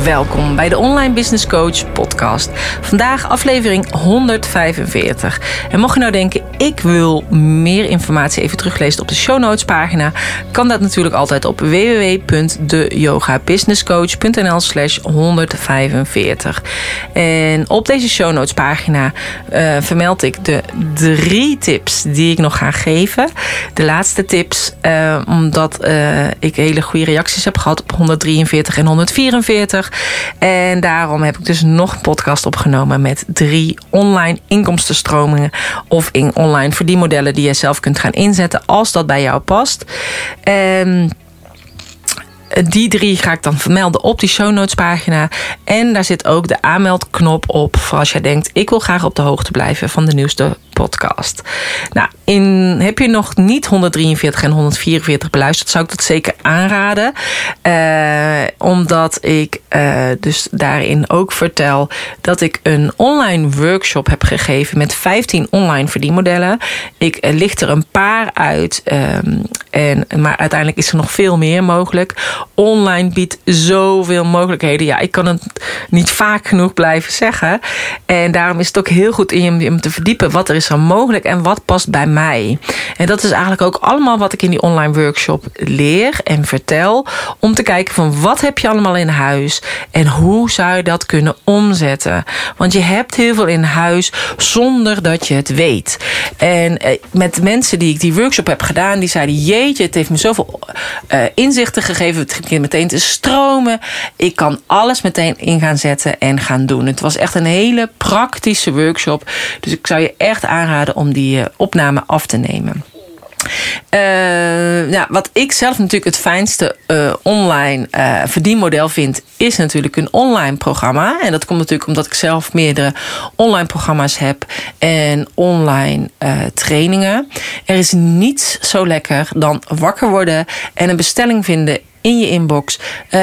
Welkom bij de Online Business Coach podcast. Vandaag aflevering 145. En mocht je nou denken, ik wil meer informatie even teruglezen op de show notes pagina, kan dat natuurlijk altijd op www.deyogabusinesscoach.nl slash 145. En op deze show notes pagina uh, vermeld ik de drie tips die ik nog ga geven. De laatste tips, uh, omdat uh, ik hele goede reacties heb gehad op 143 en 144. En daarom heb ik dus nog een podcast opgenomen met drie online inkomstenstromingen of in online verdienmodellen die je zelf kunt gaan inzetten als dat bij jou past. En die drie ga ik dan vermelden op die show notes pagina. En daar zit ook de aanmeldknop op voor als jij denkt: ik wil graag op de hoogte blijven van de nieuwste podcast. Nou, in, heb je nog niet 143 en 144 beluisterd, zou ik dat zeker aanraden. Uh, omdat ik uh, dus daarin ook vertel dat ik een online workshop heb gegeven met 15 online verdienmodellen. Ik uh, licht er een paar uit, um, en, maar uiteindelijk is er nog veel meer mogelijk. Online biedt zoveel mogelijkheden. Ja, ik kan het niet vaak genoeg blijven zeggen. En daarom is het ook heel goed in om te verdiepen wat er is aan mogelijk en wat past bij mij. En dat is eigenlijk ook allemaal wat ik in die online workshop leer en vertel. Om te kijken van wat heb je allemaal in huis en hoe zou je dat kunnen omzetten. Want je hebt heel veel in huis zonder dat je het weet. En met mensen die ik die workshop heb gedaan, die zeiden: Jeetje, het heeft me zoveel uh, inzichten gegeven. Het begint meteen te stromen. Ik kan alles meteen in gaan zetten en gaan doen. Het was echt een hele praktische workshop. Dus ik zou je echt aanraden om die uh, opname af te nemen. Uh, ja, wat ik zelf natuurlijk het fijnste uh, online uh, verdienmodel vind, is natuurlijk een online programma. En dat komt natuurlijk omdat ik zelf meerdere online programma's heb en online trainingen. Er is niets zo lekker dan wakker worden en een bestelling vinden in je inbox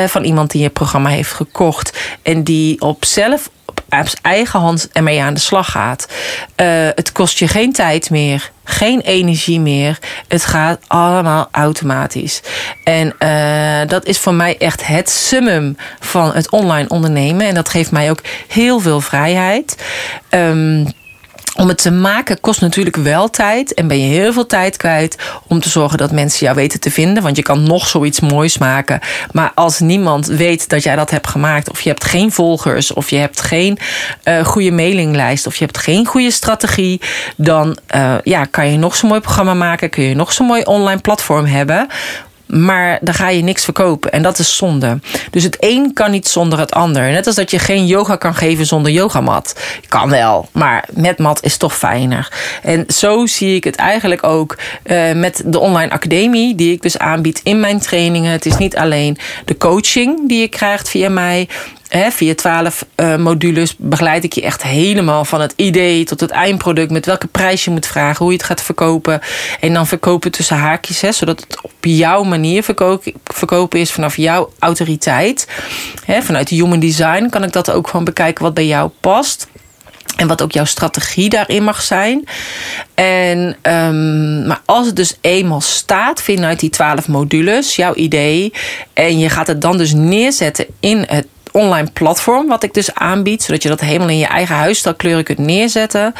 van iemand die je programma heeft gekocht en die op zelf op eigen hand ermee aan de slag gaat. Uh, het kost je geen tijd meer, geen energie meer. Het gaat allemaal automatisch. En uh, dat is voor mij echt het summum van het online ondernemen. En dat geeft mij ook heel veel vrijheid. Um, om het te maken kost natuurlijk wel tijd. En ben je heel veel tijd kwijt om te zorgen dat mensen jou weten te vinden. Want je kan nog zoiets moois maken. Maar als niemand weet dat jij dat hebt gemaakt. Of je hebt geen volgers. Of je hebt geen uh, goede mailinglijst. Of je hebt geen goede strategie. Dan uh, ja, kan je nog zo'n mooi programma maken. Kun je nog zo'n mooi online platform hebben. Maar dan ga je niks verkopen. En dat is zonde. Dus het een kan niet zonder het ander. Net als dat je geen yoga kan geven zonder yogamat. Kan wel, maar met mat is toch fijner. En zo zie ik het eigenlijk ook uh, met de online academie. Die ik dus aanbied in mijn trainingen. Het is niet alleen de coaching die je krijgt via mij. He, via twaalf uh, modules begeleid ik je echt helemaal van het idee tot het eindproduct. Met welke prijs je moet vragen, hoe je het gaat verkopen. En dan verkopen tussen haakjes, he, zodat het op jouw manier verkopen, is vanaf jouw autoriteit. He, vanuit human design kan ik dat ook gewoon bekijken wat bij jou past. En wat ook jouw strategie daarin mag zijn. En, um, maar als het dus eenmaal staat vanuit die twaalf modules, jouw idee. En je gaat het dan dus neerzetten in het online platform wat ik dus aanbied. Zodat je dat helemaal in je eigen huisstijlkleuren kunt neerzetten.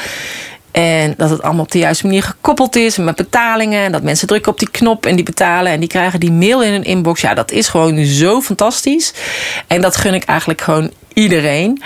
En dat het allemaal op de juiste manier gekoppeld is met betalingen. En dat mensen drukken op die knop en die betalen. En die krijgen die mail in hun inbox. Ja, dat is gewoon zo fantastisch. En dat gun ik eigenlijk gewoon iedereen.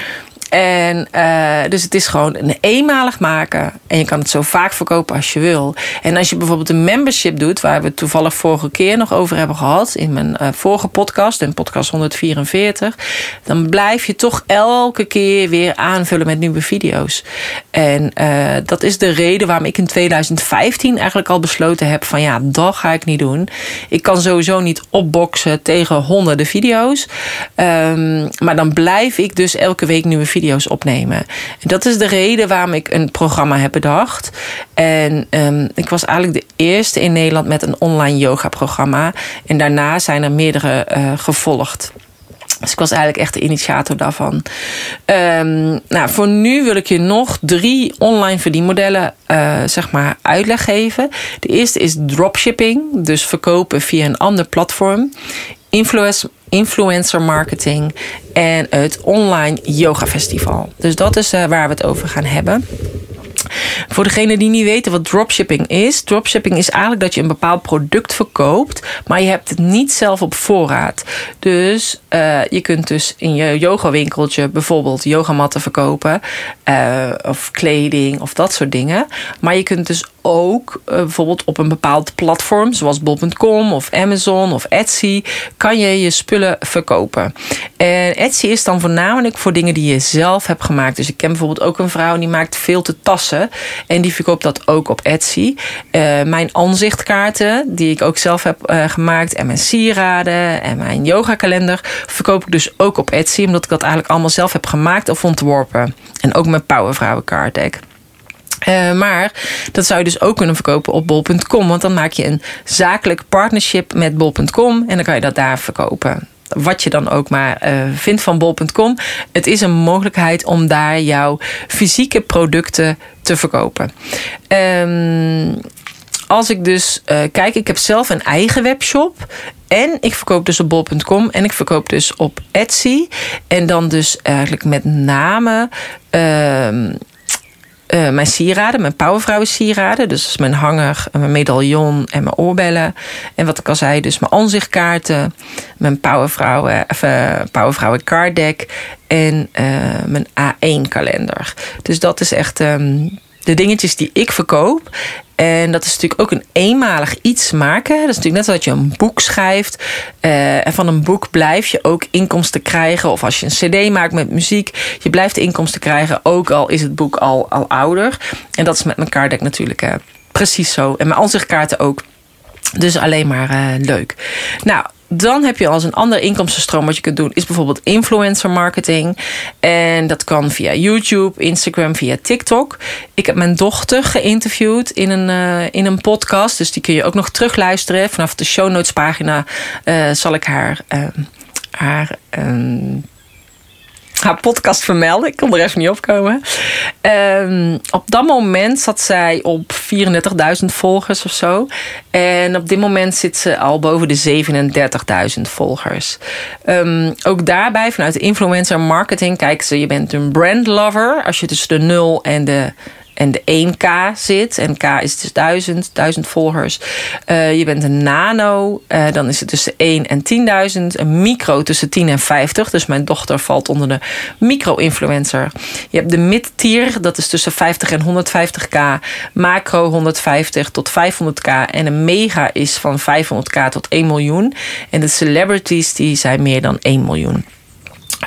En uh, dus het is gewoon een eenmalig maken. En je kan het zo vaak verkopen als je wil. En als je bijvoorbeeld een membership doet, waar we het toevallig vorige keer nog over hebben gehad, in mijn uh, vorige podcast, in podcast 144, dan blijf je toch elke keer weer aanvullen met nieuwe video's. En uh, dat is de reden waarom ik in 2015 eigenlijk al besloten heb van ja, dat ga ik niet doen. Ik kan sowieso niet opboksen tegen honderden video's. Um, maar dan blijf ik dus elke week nieuwe video's video's opnemen. En dat is de reden waarom ik een programma heb bedacht. En um, ik was eigenlijk de eerste in Nederland met een online yoga programma. En daarna zijn er meerdere uh, gevolgd. Dus ik was eigenlijk echt de initiator daarvan. Um, nou, voor nu wil ik je nog drie online verdienmodellen uh, zeg maar uitleg geven. De eerste is dropshipping, dus verkopen via een ander platform. Influence, influencer marketing en het online yoga festival. Dus dat is uh, waar we het over gaan hebben. Voor degene die niet weten wat dropshipping is. Dropshipping is eigenlijk dat je een bepaald product verkoopt. Maar je hebt het niet zelf op voorraad. Dus uh, je kunt dus in je yogawinkeltje bijvoorbeeld yogamatten verkopen. Uh, of kleding of dat soort dingen. Maar je kunt dus ook uh, bijvoorbeeld op een bepaald platform. Zoals bol.com of Amazon of Etsy. Kan je je spullen verkopen. En Etsy is dan voornamelijk voor dingen die je zelf hebt gemaakt. Dus ik ken bijvoorbeeld ook een vrouw die maakt veel te tassen. En die verkoopt dat ook op Etsy. Uh, mijn aanzichtkaarten, die ik ook zelf heb uh, gemaakt. En mijn sieraden en mijn yoga kalender. Verkoop ik dus ook op Etsy. Omdat ik dat eigenlijk allemaal zelf heb gemaakt of ontworpen. En ook mijn Powervrouwen card deck. Uh, maar dat zou je dus ook kunnen verkopen op bol.com. Want dan maak je een zakelijk partnership met bol.com. En dan kan je dat daar verkopen wat je dan ook maar uh, vindt van bol.com. Het is een mogelijkheid om daar jouw fysieke producten te verkopen. Um, als ik dus uh, kijk, ik heb zelf een eigen webshop. En ik verkoop dus op bol.com en ik verkoop dus op Etsy. En dan dus eigenlijk met name. Uh, mijn sieraden, mijn powervrouwen sieraden. Dus mijn hanger, mijn medaillon en mijn oorbellen. En wat ik al zei, dus mijn aanzichtkaarten, mijn powervrouwen, uh, powervrouwen card deck en uh, mijn A1 kalender. Dus dat is echt um, de dingetjes die ik verkoop. En dat is natuurlijk ook een eenmalig iets maken. Dat is natuurlijk net zoals je een boek schrijft. Uh, en van een boek blijf je ook inkomsten krijgen. Of als je een cd maakt met muziek. Je blijft inkomsten krijgen. Ook al is het boek al, al ouder. En dat is met mijn kaartdek natuurlijk uh, precies zo. En mijn aanzichtkaarten ook. Dus alleen maar uh, leuk. Nou, dan heb je als een ander inkomstenstroom wat je kunt doen, is bijvoorbeeld influencer marketing. En dat kan via YouTube, Instagram, via TikTok. Ik heb mijn dochter geïnterviewd in een, uh, in een podcast. Dus die kun je ook nog terugluisteren. Vanaf de show notes pagina uh, zal ik haar, uh, haar haar podcast vermelden. Ik kon er even niet opkomen. Um, op dat moment zat zij op 34.000 volgers of zo. En op dit moment zit ze al boven de 37.000 volgers. Um, ook daarbij, vanuit de influencer marketing, kijken ze, je bent een brand lover. Als je tussen de 0 en de en de 1K zit. En K is dus 1000, 1000 volgers. Uh, je bent een nano, uh, dan is het tussen 1 en 10.000. Een micro tussen 10 en 50. Dus mijn dochter valt onder de micro-influencer. Je hebt de mid-tier, dat is tussen 50 en 150k. Macro 150 tot 500k. En een mega is van 500k tot 1 miljoen. En de celebrities die zijn meer dan 1 miljoen.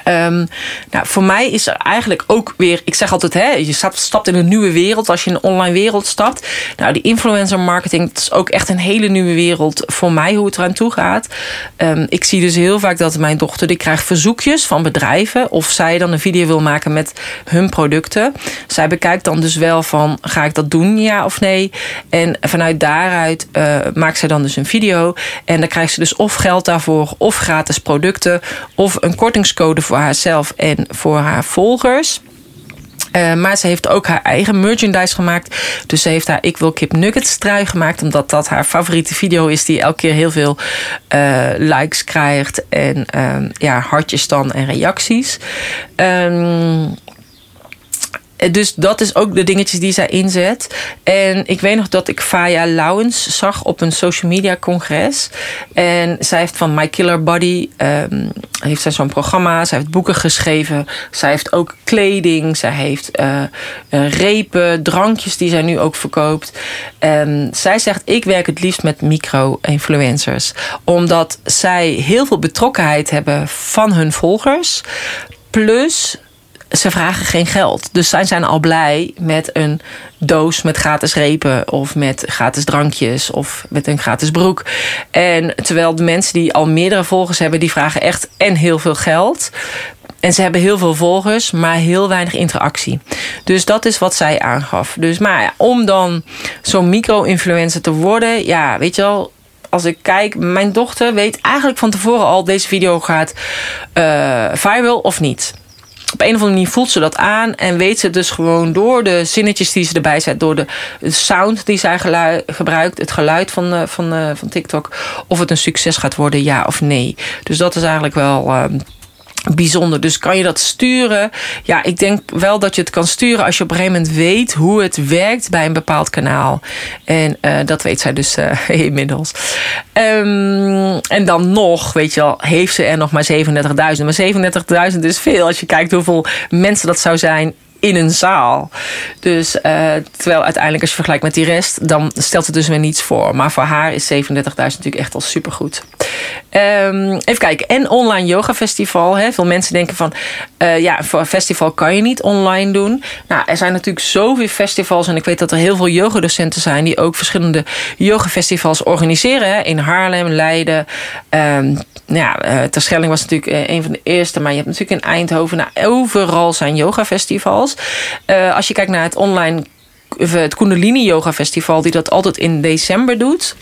Um, nou, voor mij is er eigenlijk ook weer, ik zeg altijd, hè, je stapt, in een nieuwe wereld als je in een online wereld stapt. Nou, die influencer marketing, dat is ook echt een hele nieuwe wereld voor mij, hoe het eraan toe gaat. Um, ik zie dus heel vaak dat mijn dochter, die krijgt verzoekjes van bedrijven of zij dan een video wil maken met hun producten. Zij bekijkt dan dus wel van, ga ik dat doen, ja of nee? En vanuit daaruit uh, maakt zij dan dus een video en dan krijgt ze dus of geld daarvoor, of gratis producten, of een kortingscode voor haarzelf en voor haar volgers. Uh, maar ze heeft ook haar eigen merchandise gemaakt. Dus ze heeft haar Ik wil kip nuggets trui gemaakt. Omdat dat haar favoriete video is. Die elke keer heel veel uh, likes krijgt. En uh, ja, hartjes dan en reacties. Um, dus dat is ook de dingetjes die zij inzet. En ik weet nog dat ik Faya Lowens zag op een social media congres. En zij heeft van My Killer Body, um, heeft zij zo'n programma. Zij heeft boeken geschreven. Zij heeft ook kleding. Zij heeft uh, uh, repen, drankjes die zij nu ook verkoopt. Um, zij zegt, ik werk het liefst met micro-influencers. Omdat zij heel veel betrokkenheid hebben van hun volgers. Plus ze vragen geen geld. Dus zij zijn al blij met een doos met gratis repen of met gratis drankjes of met een gratis broek. En terwijl de mensen die al meerdere volgers hebben, die vragen echt en heel veel geld. En ze hebben heel veel volgers, maar heel weinig interactie. Dus dat is wat zij aangaf. Dus maar om dan zo'n micro-influencer te worden, ja, weet je wel, als ik kijk, mijn dochter weet eigenlijk van tevoren al: deze video gaat uh, viral of niet. Op een of andere manier voelt ze dat aan en weet ze dus gewoon door de zinnetjes die ze erbij zet, door de sound die zij gebruikt, het geluid van, uh, van, uh, van TikTok, of het een succes gaat worden, ja of nee. Dus dat is eigenlijk wel. Uh, bijzonder. Dus kan je dat sturen? Ja, ik denk wel dat je het kan sturen als je op een gegeven moment weet hoe het werkt bij een bepaald kanaal. En uh, dat weet zij dus uh, inmiddels. Um, en dan nog, weet je wel, heeft ze er nog maar 37.000. Maar 37.000 is veel als je kijkt hoeveel mensen dat zou zijn in een zaal. Dus uh, terwijl uiteindelijk als je vergelijkt met die rest, dan stelt het dus weer niets voor. Maar voor haar is 37.000 natuurlijk echt al supergoed. Um, even kijken. En online yoga festival. Hè. Veel mensen denken van, uh, ja, voor een festival kan je niet online doen. Nou, er zijn natuurlijk zoveel festivals. En ik weet dat er heel veel yogadocenten zijn die ook verschillende yoga festivals organiseren. In Haarlem, Leiden. Um, ja, uh, Terschelling was natuurlijk een van de eerste. Maar je hebt natuurlijk in Eindhoven. Nou, overal zijn yoga festivals. Uh, als je kijkt naar het online het Kundalini Yoga Festival, die dat altijd in december doet.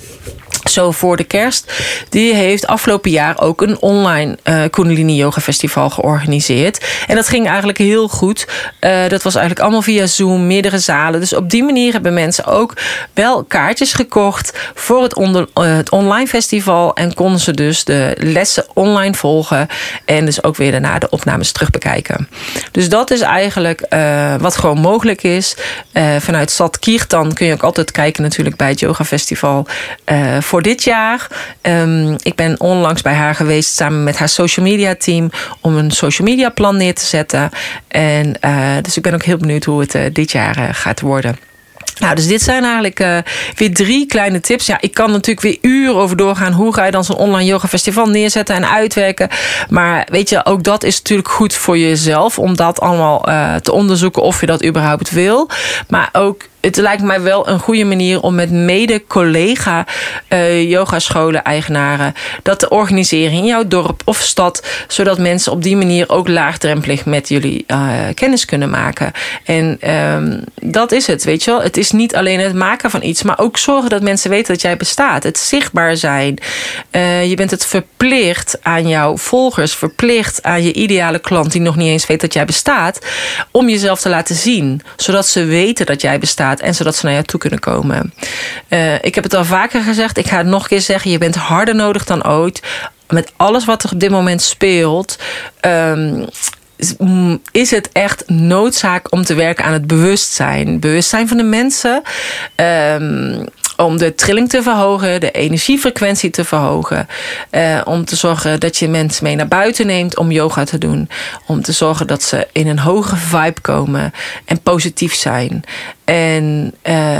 Zo voor de kerst. Die heeft afgelopen jaar ook een online uh, Kundalini Yoga Festival georganiseerd. En dat ging eigenlijk heel goed. Uh, dat was eigenlijk allemaal via Zoom, meerdere zalen. Dus op die manier hebben mensen ook wel kaartjes gekocht voor het, online festival. En konden ze dus de lessen online volgen. En dus ook weer daarna de opnames terugbekijken. Dus dat is eigenlijk wat gewoon mogelijk is. vanuit vanuit Stad Kirtan kun je ook altijd kijken natuurlijk bij het Yoga Festival uh, voor dit jaar. Um, ik ben onlangs bij haar geweest samen met haar social media team om een social media plan neer te zetten. En uh, dus ik ben ook heel benieuwd hoe het uh, dit jaar gaat worden. Nou, dus dit zijn eigenlijk uh, weer drie kleine tips. Ja, ik kan natuurlijk weer uren over doorgaan. Hoe ga je dan zo'n online yoga festival neerzetten en uitwerken? Maar weet je, ook dat is natuurlijk goed voor jezelf. Om dat allemaal uh, te onderzoeken of je dat überhaupt wil. Maar ook het lijkt mij wel een goede manier om met mede-collega uh, yogascholen-eigenaren dat te organiseren in jouw dorp of stad, zodat mensen op die manier ook laagdrempelig met jullie uh, kennis kunnen maken. En um, dat is het, weet je wel. Het is niet alleen het maken van iets, maar ook zorgen dat mensen weten dat jij bestaat. Het zichtbaar zijn. Uh, je bent het verplicht aan jouw volgers, verplicht aan je ideale klant die nog niet eens weet dat jij bestaat, om jezelf te laten zien, zodat ze weten dat jij bestaat en zodat ze naar jou toe kunnen komen. Uh, ik heb het al vaker gezegd, ik ga het nog een keer zeggen: je bent harder nodig dan ooit. Met alles wat er op dit moment speelt. Um, is het echt noodzaak om te werken aan het bewustzijn. Bewustzijn van de mensen. Um, om de trilling te verhogen, de energiefrequentie te verhogen. Uh, om te zorgen dat je mensen mee naar buiten neemt om yoga te doen. Om te zorgen dat ze in een hoge vibe komen en positief zijn. En uh,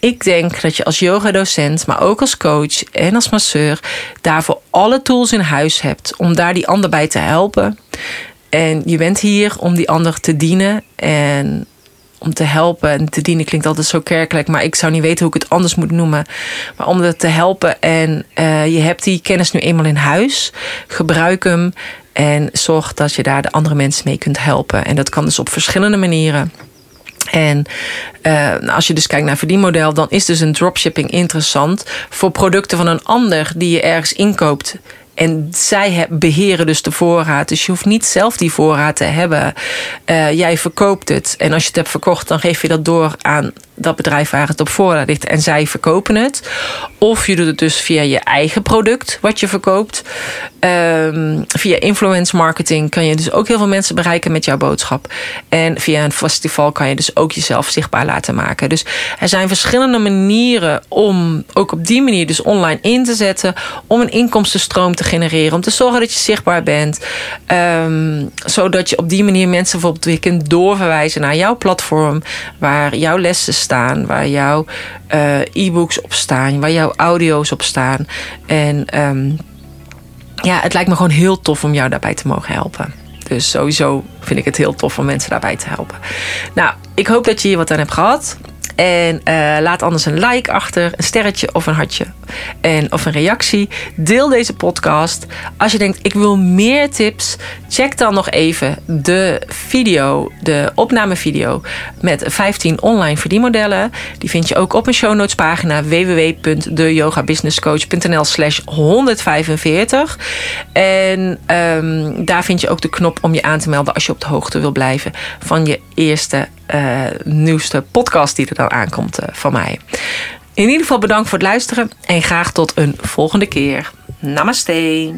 ik denk dat je als yogadocent, maar ook als coach en als masseur, daarvoor alle tools in huis hebt om daar die ander bij te helpen. En je bent hier om die ander te dienen en om te helpen en te dienen klinkt altijd zo kerkelijk, maar ik zou niet weten hoe ik het anders moet noemen. Maar om het te helpen en uh, je hebt die kennis nu eenmaal in huis, gebruik hem en zorg dat je daar de andere mensen mee kunt helpen. En dat kan dus op verschillende manieren. En uh, als je dus kijkt naar verdienmodel, dan is dus een dropshipping interessant voor producten van een ander die je ergens inkoopt en zij beheren dus de voorraad. Dus je hoeft niet zelf die voorraad te hebben. Uh, jij verkoopt het. En als je het hebt verkocht, dan geef je dat door aan dat bedrijf waar het op voorraad ligt. En zij verkopen het. Of je doet het dus via je eigen product wat je verkoopt. Um, via influence marketing kan je dus ook heel veel mensen bereiken met jouw boodschap. En via een festival kan je dus ook jezelf zichtbaar laten maken. Dus er zijn verschillende manieren om ook op die manier dus online in te zetten. Om een inkomstenstroom te genereren. Om te zorgen dat je zichtbaar bent. Um, zodat je op die manier mensen bijvoorbeeld weer kunt doorverwijzen naar jouw platform. Waar jouw lessen staan. Waar jouw uh, e-books op staan. Waar jouw audio's op staan. En um, ja, het lijkt me gewoon heel tof om jou daarbij te mogen helpen. Dus sowieso vind ik het heel tof om mensen daarbij te helpen. Nou, ik hoop dat je hier wat aan hebt gehad. En uh, laat anders een like achter, een sterretje of een hartje. En, of een reactie. Deel deze podcast. Als je denkt, ik wil meer tips, check dan nog even de video, de opnamevideo met 15 online verdienmodellen. Die vind je ook op mijn show notes pagina www.deyogabusinesscoach.nl slash 145. En um, daar vind je ook de knop om je aan te melden als je op de hoogte wil blijven van je eerste uh, nieuwste podcast die er dan aankomt uh, van mij. In ieder geval bedankt voor het luisteren en graag tot een volgende keer. Namaste.